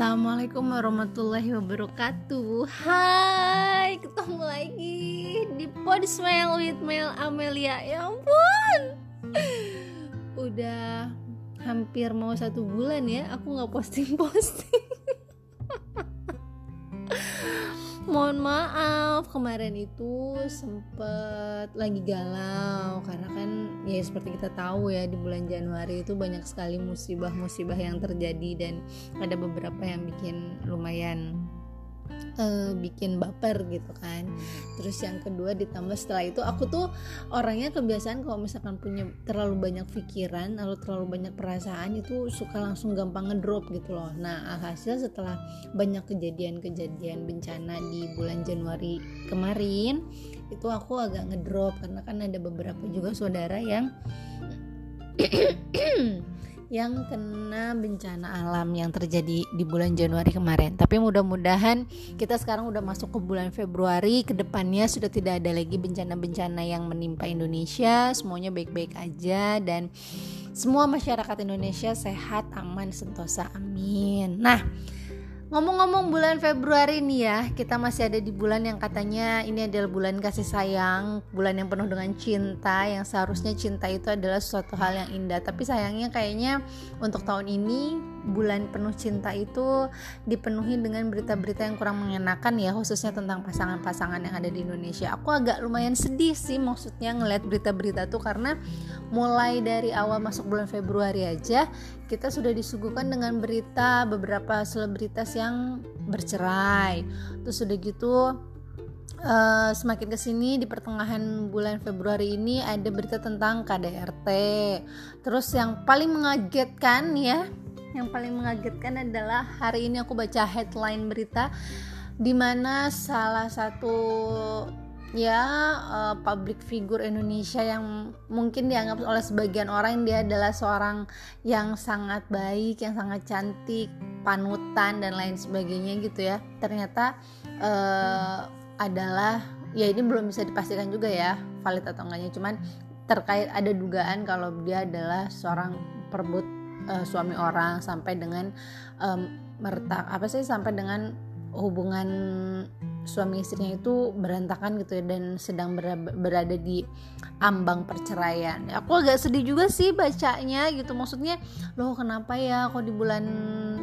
Assalamualaikum warahmatullahi wabarakatuh. Hai, ketemu lagi di Pod Smile with Mel Amelia. Ya ampun. Udah hampir mau satu bulan ya Aku gak posting-posting. Mohon maaf kemarin itu sempet lagi galau. Karena kan ya seperti kita tahu ya di bulan Januari itu banyak sekali musibah-musibah yang terjadi dan ada beberapa yang bikin lumayan uh, bikin baper gitu kan. Terus yang kedua ditambah setelah itu aku tuh orangnya kebiasaan kalau misalkan punya terlalu banyak pikiran atau terlalu banyak perasaan itu suka langsung gampang ngedrop gitu loh. Nah alhasil setelah banyak kejadian-kejadian bencana di bulan Januari kemarin itu aku agak ngedrop. Karena kan ada beberapa juga saudara yang yang kena bencana alam yang terjadi di bulan Januari kemarin. Tapi mudah-mudahan kita sekarang udah masuk ke bulan Februari, ke depannya sudah tidak ada lagi bencana-bencana yang menimpa Indonesia, semuanya baik-baik aja dan semua masyarakat Indonesia sehat, aman, sentosa. Amin. Nah, Ngomong-ngomong bulan Februari nih ya, kita masih ada di bulan yang katanya ini adalah bulan kasih sayang, bulan yang penuh dengan cinta, yang seharusnya cinta itu adalah suatu hal yang indah. Tapi sayangnya kayaknya untuk tahun ini bulan penuh cinta itu dipenuhi dengan berita-berita yang kurang mengenakan ya khususnya tentang pasangan-pasangan yang ada di Indonesia aku agak lumayan sedih sih maksudnya ngeliat berita-berita tuh karena mulai dari awal masuk bulan Februari aja kita sudah disuguhkan dengan berita beberapa selebritas yang bercerai. Terus sudah gitu Uh, semakin ke sini di pertengahan bulan Februari ini ada berita tentang KDRT terus yang paling mengagetkan ya yang paling mengagetkan adalah hari ini aku baca headline berita di mana salah satu ya uh, public figure Indonesia yang mungkin dianggap oleh sebagian orang dia adalah seorang yang sangat baik, yang sangat cantik, panutan dan lain sebagainya gitu ya. Ternyata uh, adalah ya ini belum bisa dipastikan juga ya valid atau enggaknya cuman terkait ada dugaan kalau dia adalah seorang perebut uh, suami orang sampai dengan um, mertak apa sih sampai dengan hubungan suami istrinya itu berantakan gitu ya dan sedang berada di ambang perceraian. Aku agak sedih juga sih bacanya gitu. Maksudnya, loh kenapa ya kok di bulan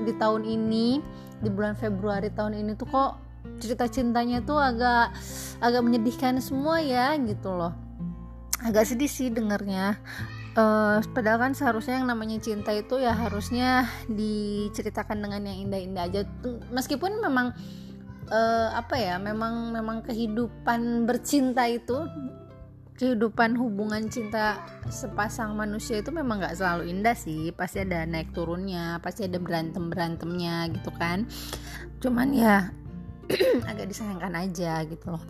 di tahun ini, di bulan Februari tahun ini tuh kok cerita cintanya tuh agak agak menyedihkan semua ya gitu loh. Agak sedih sih dengernya uh, padahal kan seharusnya yang namanya cinta itu ya harusnya diceritakan dengan yang indah-indah aja meskipun memang uh, apa ya memang memang kehidupan bercinta itu kehidupan hubungan cinta sepasang manusia itu memang nggak selalu indah sih. Pasti ada naik turunnya pasti ada berantem berantemnya gitu kan. Cuman ya agak disayangkan aja gitu loh.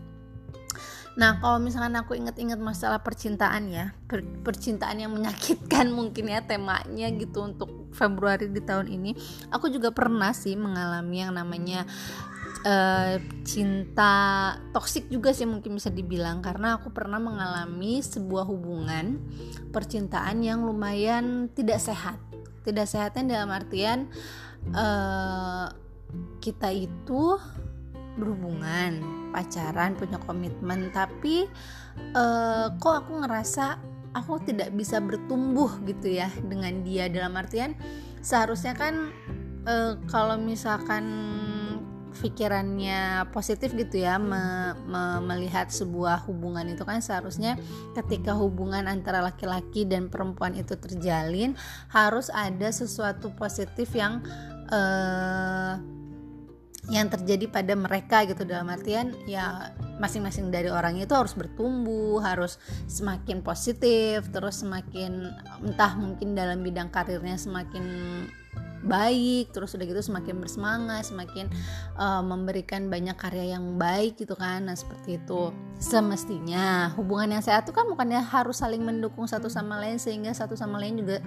Nah, kalau misalkan aku inget-inget masalah percintaan ya, per percintaan yang menyakitkan mungkin ya temanya gitu untuk Februari di tahun ini, aku juga pernah sih mengalami yang namanya uh, cinta toksik juga sih mungkin bisa dibilang karena aku pernah mengalami sebuah hubungan percintaan yang lumayan tidak sehat. Tidak sehatnya dalam artian uh, kita itu berhubungan pacaran punya komitmen tapi uh, kok aku ngerasa aku tidak bisa bertumbuh gitu ya dengan dia dalam artian seharusnya kan uh, kalau misalkan pikirannya positif gitu ya me, me, melihat sebuah hubungan itu kan seharusnya ketika hubungan antara laki-laki dan perempuan itu terjalin harus ada sesuatu positif yang uh, yang terjadi pada mereka gitu. Dalam artian ya masing-masing dari orang itu harus bertumbuh harus semakin positif terus semakin entah mungkin dalam bidang karirnya semakin baik terus udah gitu semakin bersemangat semakin uh, memberikan banyak karya yang baik gitu kan nah seperti itu semestinya hubungan yang sehat itu kan bukannya harus saling mendukung satu sama lain sehingga satu sama lain juga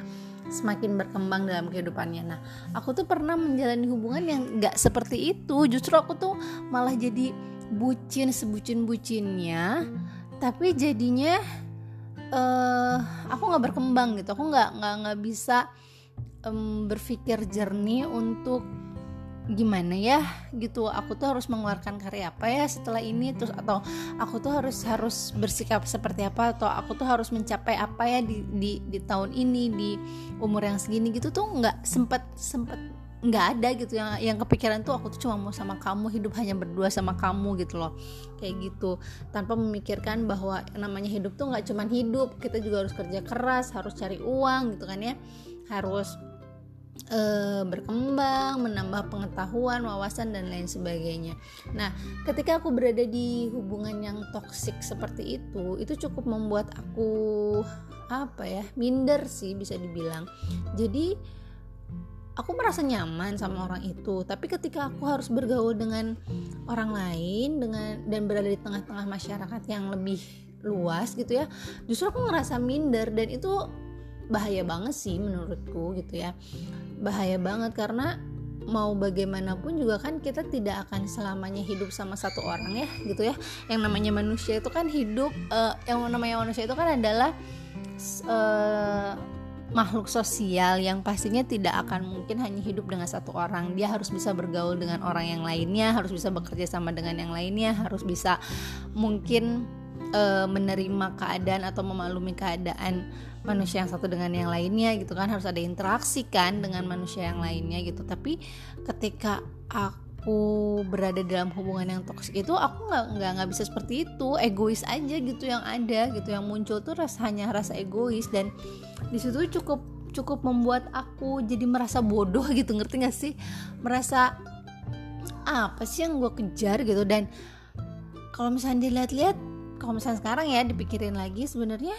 semakin berkembang dalam kehidupannya. Nah, aku tuh pernah menjalani hubungan yang gak seperti itu. Justru aku tuh malah jadi bucin sebucin bucinnya, tapi jadinya uh, aku nggak berkembang gitu. Aku nggak nggak nggak bisa um, berpikir jernih untuk gimana ya gitu. Aku tuh harus mengeluarkan karya apa ya setelah ini terus atau aku tuh harus harus bersikap seperti apa atau aku tuh harus mencapai apa ya di di, di tahun ini di umur yang segini gitu tuh nggak sempet sempet nggak ada gitu. Yang yang kepikiran tuh aku tuh cuma mau sama kamu hidup hanya berdua sama kamu gitu loh. Kayak gitu. Tanpa memikirkan bahwa namanya hidup tuh nggak cuma hidup kita juga harus kerja keras harus cari uang gitu kan ya. Harus e, berkembang, menambah pengetahuan, wawasan dan lain sebagainya. Nah, ketika aku berada di hubungan yang toksik seperti itu, itu cukup membuat aku apa ya, minder sih bisa dibilang. Jadi aku merasa nyaman sama orang itu, tapi ketika aku harus bergaul dengan orang lain dengan dan berada di tengah-tengah masyarakat yang lebih luas gitu ya, justru aku ngerasa minder dan itu bahaya banget sih menurutku gitu ya bahaya banget karena mau bagaimanapun juga kan kita tidak akan selamanya hidup sama satu orang ya gitu ya. Yang namanya manusia itu kan hidup uh, yang namanya manusia itu kan adalah uh, makhluk sosial yang pastinya tidak akan mungkin hanya hidup dengan satu orang. Dia harus bisa bergaul dengan orang yang lainnya harus bisa bekerja sama dengan yang lainnya harus bisa mungkin uh, menerima keadaan atau memaklumi keadaan manusia yang satu dengan yang lainnya gitu kan. Harus ada interaksi kan dengan manusia yang lainnya gitu. Tapi ketika aku berada dalam hubungan yang toksik itu aku nggak nggak nggak bisa seperti itu. Egois aja gitu yang ada gitu. Yang muncul tuh rasanya rasa egois. Dan di situ cukup cukup membuat aku jadi merasa bodoh gitu. Ngerti gak sih? Merasa apa sih yang gue kejar? gitu. Dan kalau misalnya dilihat-lihat kalau misalnya sekarang ya dipikirin lagi sebenarnya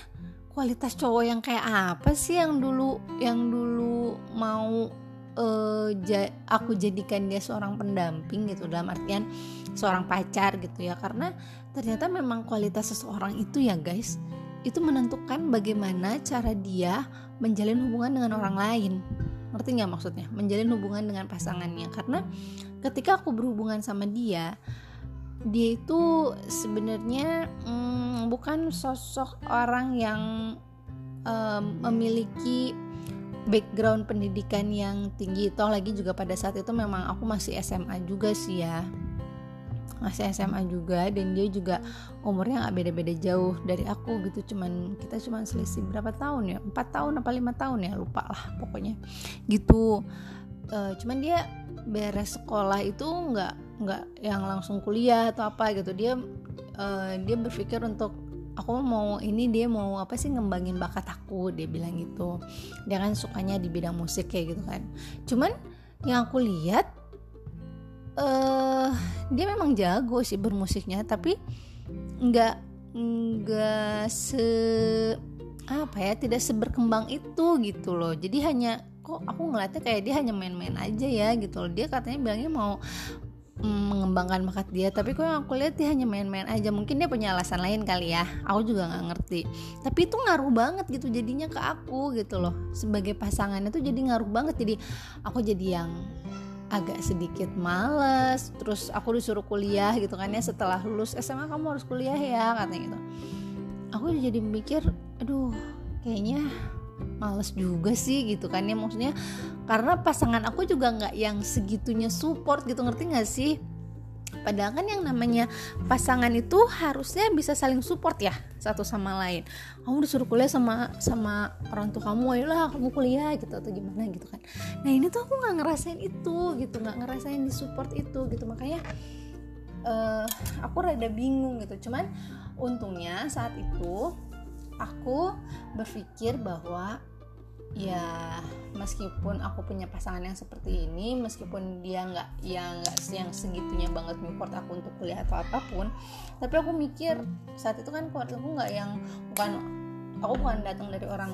kualitas cowok yang kayak apa sih yang dulu yang dulu mau uh, ja, aku jadikan dia seorang pendamping gitu dalam artian seorang pacar gitu ya. Karena ternyata memang kualitas seseorang itu ya guys itu menentukan bagaimana cara dia menjalin hubungan dengan orang lain. Ngerti nggak maksudnya? Menjalin hubungan dengan pasangannya. Karena ketika aku berhubungan sama dia dia itu sebenarnya hmm, bukan sosok orang yang um, memiliki background pendidikan yang tinggi. Toh lagi juga pada saat itu memang aku masih SMA juga sih ya. Masih SMA juga dan dia juga umurnya nggak beda-beda jauh dari aku gitu. Cuman kita cuman selisih berapa tahun ya? Empat tahun apa lima tahun ya? Lupa lah pokoknya. Gitu. Uh, cuman dia beres sekolah itu nggak nggak yang langsung kuliah atau apa gitu. Dia uh, dia berpikir untuk aku mau ini dia mau apa sih ngembangin bakat aku? Dia bilang gitu. Dia kan sukanya di bidang musik kayak gitu kan. Cuman yang aku lihat uh, dia memang jago sih bermusiknya tapi nggak nggak se apa ya tidak seberkembang itu gitu loh. Jadi hanya kok aku ngeliatnya kayak dia hanya main-main aja ya gitu loh. Dia katanya bilangnya mau mengembangkan bakat dia tapi kok yang aku lihat dia hanya main-main aja. Mungkin dia punya alasan lain kali ya aku juga nggak ngerti. Tapi itu ngaruh banget gitu jadinya ke aku gitu loh. Sebagai pasangannya tuh jadi ngaruh banget. Jadi aku jadi yang agak sedikit males terus aku disuruh kuliah gitu kan ya setelah lulus SMA kamu harus kuliah ya katanya gitu. Aku jadi mikir aduh kayaknya males juga sih gitu kan ya maksudnya karena pasangan aku juga nggak yang segitunya support gitu ngerti nggak sih Padahal kan yang namanya pasangan itu harusnya bisa saling support ya satu sama lain. Kamu disuruh kuliah sama sama orang tua kamu, ayolah kamu kuliah gitu atau gimana gitu kan. Nah ini tuh aku nggak ngerasain itu gitu, nggak ngerasain di support itu gitu makanya uh, aku rada bingung gitu. Cuman untungnya saat itu aku berpikir bahwa ya meskipun aku punya pasangan yang seperti ini meskipun dia nggak yang nggak yang segitunya banget support aku untuk kuliah atau apa pun tapi aku mikir saat itu kan keluarga aku nggak yang bukan aku bukan datang dari orang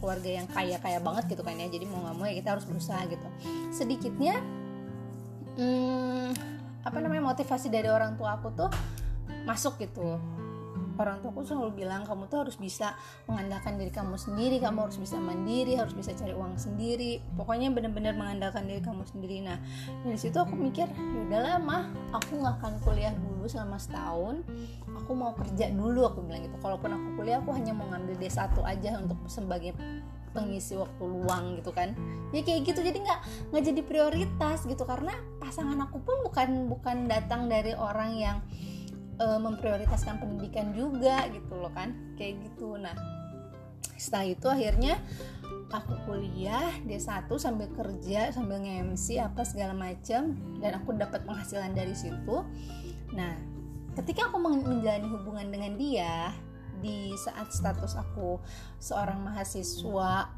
keluarga yang kaya kaya banget gitu kan ya jadi mau nggak mau ya kita harus berusaha gitu. Sedikitnya hmm, apa namanya motivasi dari orang tua aku tuh masuk gitu orang tuaku selalu bilang kamu tuh harus bisa mengandalkan diri kamu sendiri kamu harus bisa mandiri harus bisa cari uang sendiri. Pokoknya benar-benar mengandalkan diri kamu sendiri. Nah dari situ aku mikir yaudahlah mah aku nggak akan kuliah dulu selama setahun. Aku mau kerja dulu aku bilang gitu. Kalaupun aku kuliah aku hanya mau ngambil D1 aja untuk sebagai pengisi waktu luang gitu kan. Ya kayak gitu jadi nggak nggak jadi prioritas gitu. Karena pasangan aku pun bukan bukan datang dari orang yang uh, memprioritaskan pendidikan juga gitu loh kan kayak gitu. Nah setelah itu akhirnya aku kuliah D1 sambil kerja sambil nge-MC apa segala macam dan aku dapat penghasilan dari situ. Nah ketika aku menjalani hubungan dengan dia di saat status aku seorang mahasiswa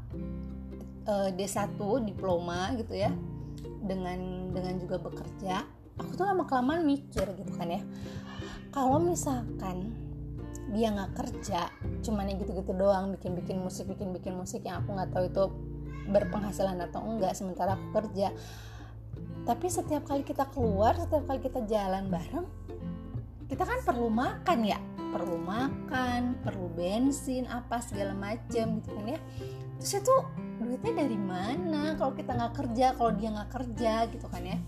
uh, eh, D1 diploma gitu ya dengan dengan juga bekerja aku tuh lama kelamaan mikir gitu kan ya kalau misalkan dia nggak kerja cuman yang gitu-gitu doang bikin-bikin musik bikin-bikin musik yang aku nggak tahu itu berpenghasilan atau enggak sementara aku kerja. Tapi setiap kali kita keluar setiap kali kita jalan bareng kita kan perlu makan ya? Perlu makan perlu bensin apa segala macam gitu kan ya? Terus itu duitnya dari mana? Kalau kita nggak kerja kalau dia nggak kerja gitu kan ya?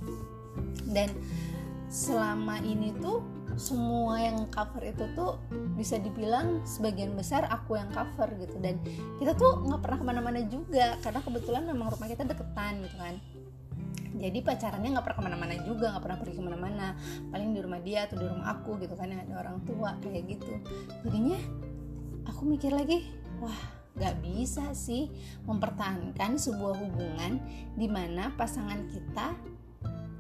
Dan selama ini tuh semua yang cover itu tuh bisa dibilang sebagian besar aku yang cover gitu. Dan kita tuh nggak pernah ke mana-mana juga karena kebetulan memang rumah kita deketan gitu kan. Jadi pacarannya nggak pernah ke mana-mana juga nggak pernah pergi ke mana-mana. Paling di rumah dia atau di rumah aku gitu kan ada orang tua kayak gitu. Jadinya aku mikir lagi wah nggak bisa sih mempertahankan sebuah hubungan di mana pasangan kita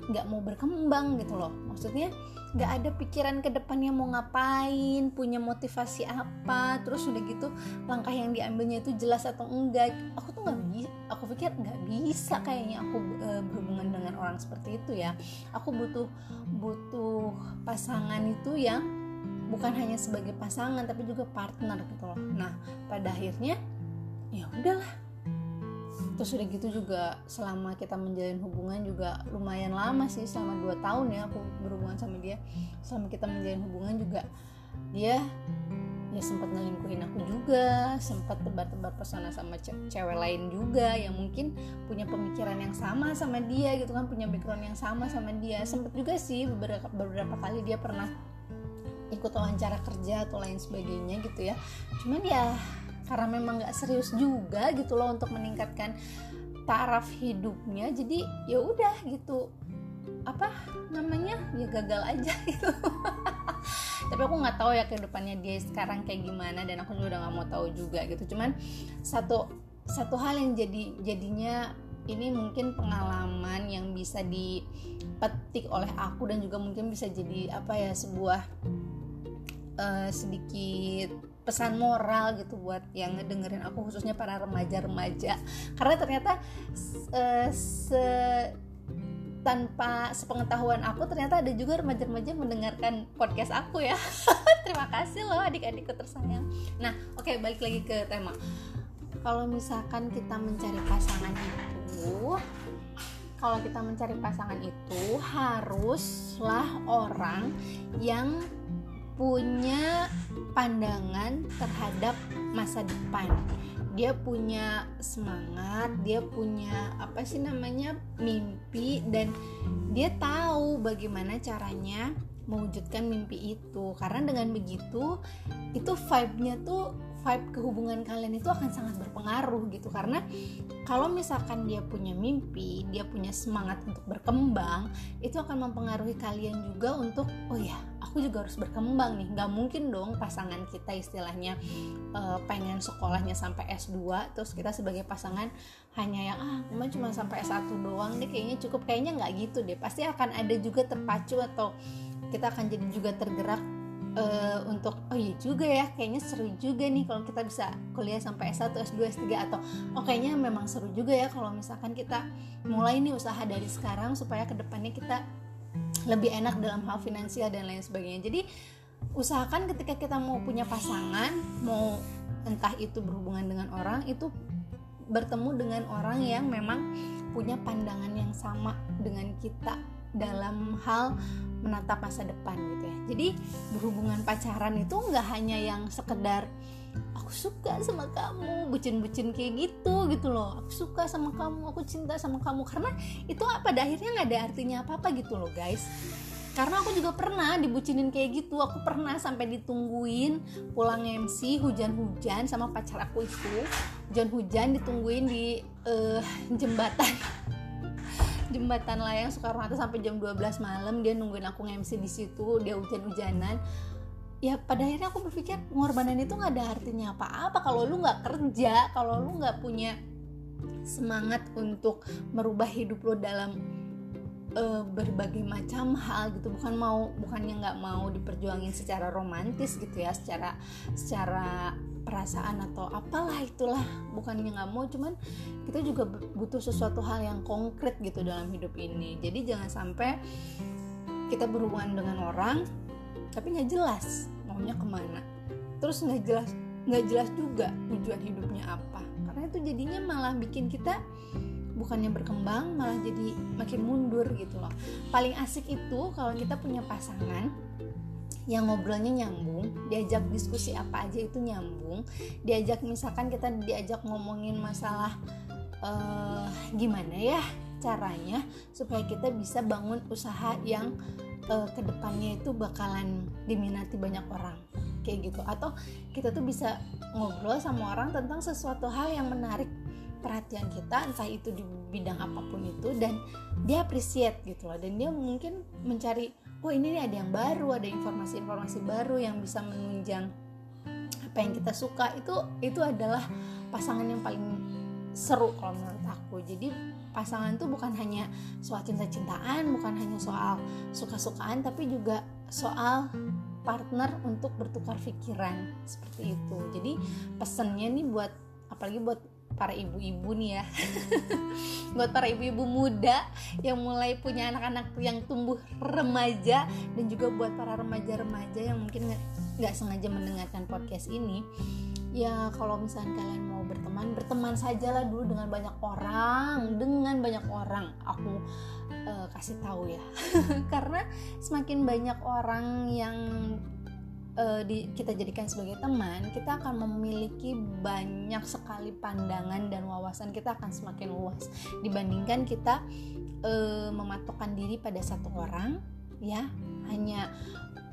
nggak mau berkembang gitu loh. Maksudnya nggak ada pikiran ke depannya mau ngapain punya motivasi apa terus udah gitu langkah yang diambilnya itu jelas atau enggak. Aku tuh nggak bisa aku pikir nggak bisa kayaknya aku e, berhubungan dengan orang seperti itu ya. Aku butuh butuh pasangan itu yang bukan hanya sebagai pasangan tapi juga partner gitu loh. Nah pada akhirnya ya udahlah terus udah gitu juga selama kita menjalin hubungan juga lumayan lama sih selama 2 tahun ya aku berhubungan sama dia. Selama kita menjalin hubungan juga dia ya sempat ngelingkuhin aku juga sempat tebar-tebar pesona sama ce cewek lain juga yang mungkin punya pemikiran yang sama sama dia gitu kan punya background yang sama sama dia. Sempat juga sih beberapa beberapa kali dia pernah ikut wawancara kerja atau lain sebagainya gitu ya. Cuman ya karena memang nggak serius juga gitu loh untuk meningkatkan taraf hidupnya jadi ya udah gitu. Apa namanya? Ya gagal aja gitu. Tapi aku nggak tahu ya ke depannya dia sekarang kayak gimana dan aku juga udah nggak mau tahu juga gitu. Cuman satu satu hal yang jadi jadinya ini mungkin pengalaman yang bisa dipetik oleh aku dan juga mungkin bisa jadi apa ya sebuah uh, sedikit pesan moral gitu buat yang ngedengerin aku khususnya para remaja-remaja. Karena ternyata uh, se tanpa sepengetahuan aku ternyata ada juga remaja-remaja mendengarkan podcast aku ya. Terima kasih loh adik-adikku tersayang. Nah oke okay, balik lagi ke tema. Kalau misalkan kita mencari pasangan itu kalau kita mencari pasangan itu haruslah orang yang punya pandangan terhadap masa depan. Dia punya semangat dia punya apa sih namanya mimpi dan dia tahu bagaimana caranya mewujudkan mimpi itu. Karena dengan begitu itu vibe-nya tuh vibe kehubungan kalian itu akan sangat berpengaruh gitu. Karena kalau misalkan dia punya mimpi dia punya semangat untuk berkembang itu akan mempengaruhi kalian juga untuk oh ya aku juga harus berkembang nih. Nggak mungkin dong pasangan kita istilahnya uh, pengen sekolahnya sampai S2 terus kita sebagai pasangan hanya yang ah cuma sampai S1 doang deh kayaknya cukup. Kayaknya nggak gitu deh. Pasti akan ada juga terpacu atau kita akan jadi juga tergerak uh, untuk oh iya juga ya kayaknya seru juga nih kalau kita bisa kuliah sampai S1, S2, S3 atau oh kayaknya memang seru juga ya kalau misalkan kita mulai nih usaha dari sekarang supaya ke depannya kita lebih enak dalam hal finansial dan lain sebagainya. Jadi usahakan ketika kita mau punya pasangan, mau entah itu berhubungan dengan orang itu bertemu dengan orang yang memang punya pandangan yang sama dengan kita dalam hal menatap masa depan gitu ya. Jadi berhubungan pacaran itu nggak hanya yang sekedar aku suka sama kamu bucin-bucin kayak gitu gitu loh. Aku suka sama kamu aku cinta sama kamu. Karena itu pada akhirnya nggak ada artinya apa apa gitu loh guys. Karena aku juga pernah dibucinin kayak gitu. Aku pernah sampai ditungguin pulang MC hujan-hujan sama pacar aku itu. Hujan-hujan ditungguin di uh, jembatan jembatan layang Soekarno Hatta sampai jam 12 malam dia nungguin aku MC di situ dia hujan-hujanan. Ya pada akhirnya aku berpikir pengorbanan itu nggak ada artinya apa-apa. Kalau lu nggak kerja kalau lu nggak punya semangat untuk merubah hidup lo dalam uh, berbagai macam hal gitu. Bukan mau bukannya nggak mau diperjuangin secara romantis gitu ya secara secara perasaan atau apalah itulah bukannya nggak mau cuman kita juga butuh sesuatu hal yang konkret gitu dalam hidup ini. Jadi jangan sampai kita berhubungan dengan orang tapi nggak jelas maunya ke mana. Terus nggak jelas nggak jelas juga tujuan hidupnya apa. Karena itu jadinya malah bikin kita bukannya berkembang malah jadi makin mundur gitu loh. Paling asik itu kalau kita punya pasangan yang ngobrolnya nyambung, diajak diskusi apa aja itu nyambung, diajak misalkan kita diajak ngomongin masalah uh, gimana ya caranya supaya kita bisa bangun usaha yang uh, ke depannya itu bakalan diminati banyak orang kayak gitu. Atau kita tuh bisa ngobrol sama orang tentang sesuatu hal yang menarik perhatian kita entah itu di bidang apa pun itu dan dia appreciate gitu loh. Dan dia mungkin mencari oh ini nih ada yang baru ada informasi-informasi baru yang bisa menunjang apa yang kita suka. Itu itu adalah pasangan yang paling seru kalau menurut aku. Jadi pasangan itu bukan hanya soal cinta-cintaan bukan hanya soal suka-sukaan tapi juga soal partner untuk bertukar pikiran seperti itu. Jadi pesannya nih buat apalagi buat para ibu-ibu nih ya. Buat para ibu-ibu muda yang mulai punya anak-anak yang tumbuh remaja dan juga buat para remaja-remaja yang mungkin nggak sengaja mendengarkan podcast ini ya kalau misalnya kalian mau berteman berteman sajalah dulu dengan banyak orang dengan banyak orang. Aku uh, kasih tahu ya. Karena semakin banyak orang yang uh, di, kita jadikan sebagai teman, kita akan memiliki banyak sekali pandangan dan wawasan. Kita akan semakin luas dibandingkan kita uh, mematokkan diri pada satu orang, ya. Hanya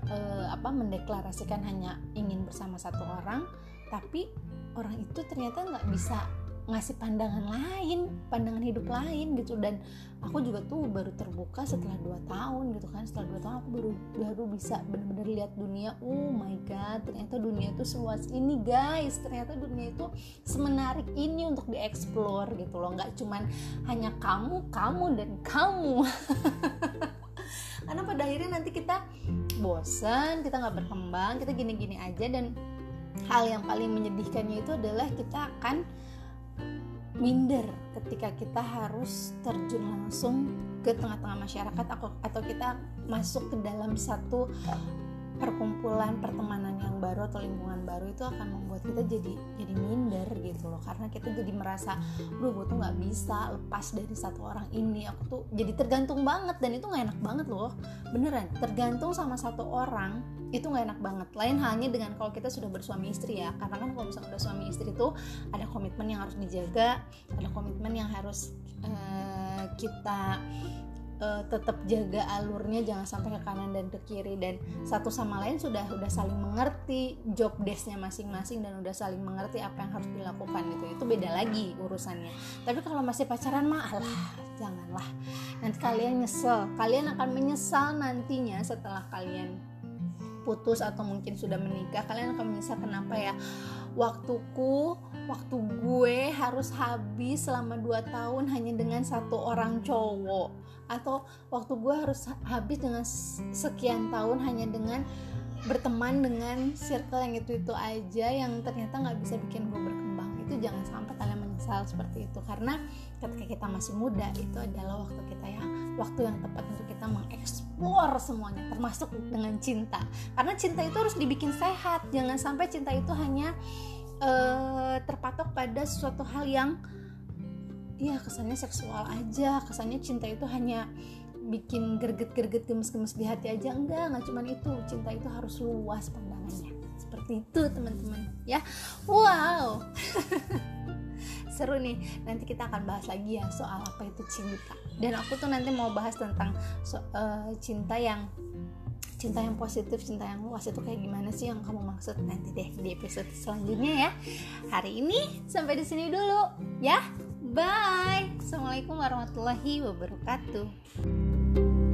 uh, apa mendeklarasikan hanya ingin bersama satu orang, tapi orang itu ternyata nggak bisa ngasih pandangan lain, pandangan hidup lain gitu. Dan aku juga tuh baru terbuka setelah 2 tahun gitu kan. Setelah 2 tahun aku baru baru bisa benar-benar lihat dunia. Oh my god ternyata dunia itu seluas ini guys. Ternyata dunia itu semenarik ini untuk dieksplor gitu loh. Nggak cuman hanya kamu kamu dan kamu. Karena pada akhirnya nanti kita bosan kita nggak berkembang kita gini-gini aja. Dan hal yang paling menyedihkannya itu adalah kita akan minder ketika kita harus terjun langsung ke tengah-tengah masyarakat atau kita masuk ke dalam satu perkumpulan pertemanan yang baru atau lingkungan baru itu akan membuat kita jadi jadi minder gitu loh. Karena kita jadi merasa duh gue tuh nggak bisa lepas dari satu orang ini. Aku tuh jadi tergantung banget dan itu nggak enak banget loh. Beneran tergantung sama satu orang itu nggak enak banget. Lain halnya dengan kalau kita sudah bersuami istri ya. Karena kan kalau misalnya udah suami istri itu ada komitmen yang harus dijaga ada komitmen yang harus uh, kita uh, tetap jaga alurnya jangan sampai ke kanan dan ke kiri. Dan satu sama lain sudah udah saling mengerti job desknya masing-masing dan udah saling mengerti apa yang harus dilakukan gitu. Itu beda lagi urusannya. Tapi kalau masih pacaran mah alah janganlah. Nanti kalian nyesel. Kalian akan menyesal nantinya setelah kalian putus atau mungkin sudah menikah. Kalian akan menyesal kenapa ya waktuku waktu gue harus habis selama 2 tahun hanya dengan satu orang cowok. Atau waktu gue harus habis dengan sekian tahun hanya dengan berteman dengan circle yang itu itu aja yang ternyata nggak bisa bikin gue berkembang. Itu jangan sampai kalian menyesal seperti itu. Karena ketika kita masih muda itu adalah waktu kita ya waktu yang tepat untuk kita mengeksplor semuanya termasuk dengan cinta. Karena cinta itu harus dibikin sehat jangan sampai cinta itu hanya uh, terpatok pada sesuatu hal yang ya kesannya seksual aja kesannya cinta itu hanya bikin gerget-gerget gemes-gemes di hati aja. Enggak nggak cuma itu cinta itu harus luas pandangannya. Seperti itu teman-teman ya. Wow seru nih. Nanti kita akan bahas lagi ya soal apa itu cinta. Dan aku tuh nanti mau bahas tentang so, uh, cinta yang cinta yang positif cinta yang luas. Itu kayak gimana sih yang kamu maksud? Nanti deh di episode selanjutnya ya. Hari ini sampai di sini dulu ya. Bye. Assalamualaikum warahmatullahi wabarakatuh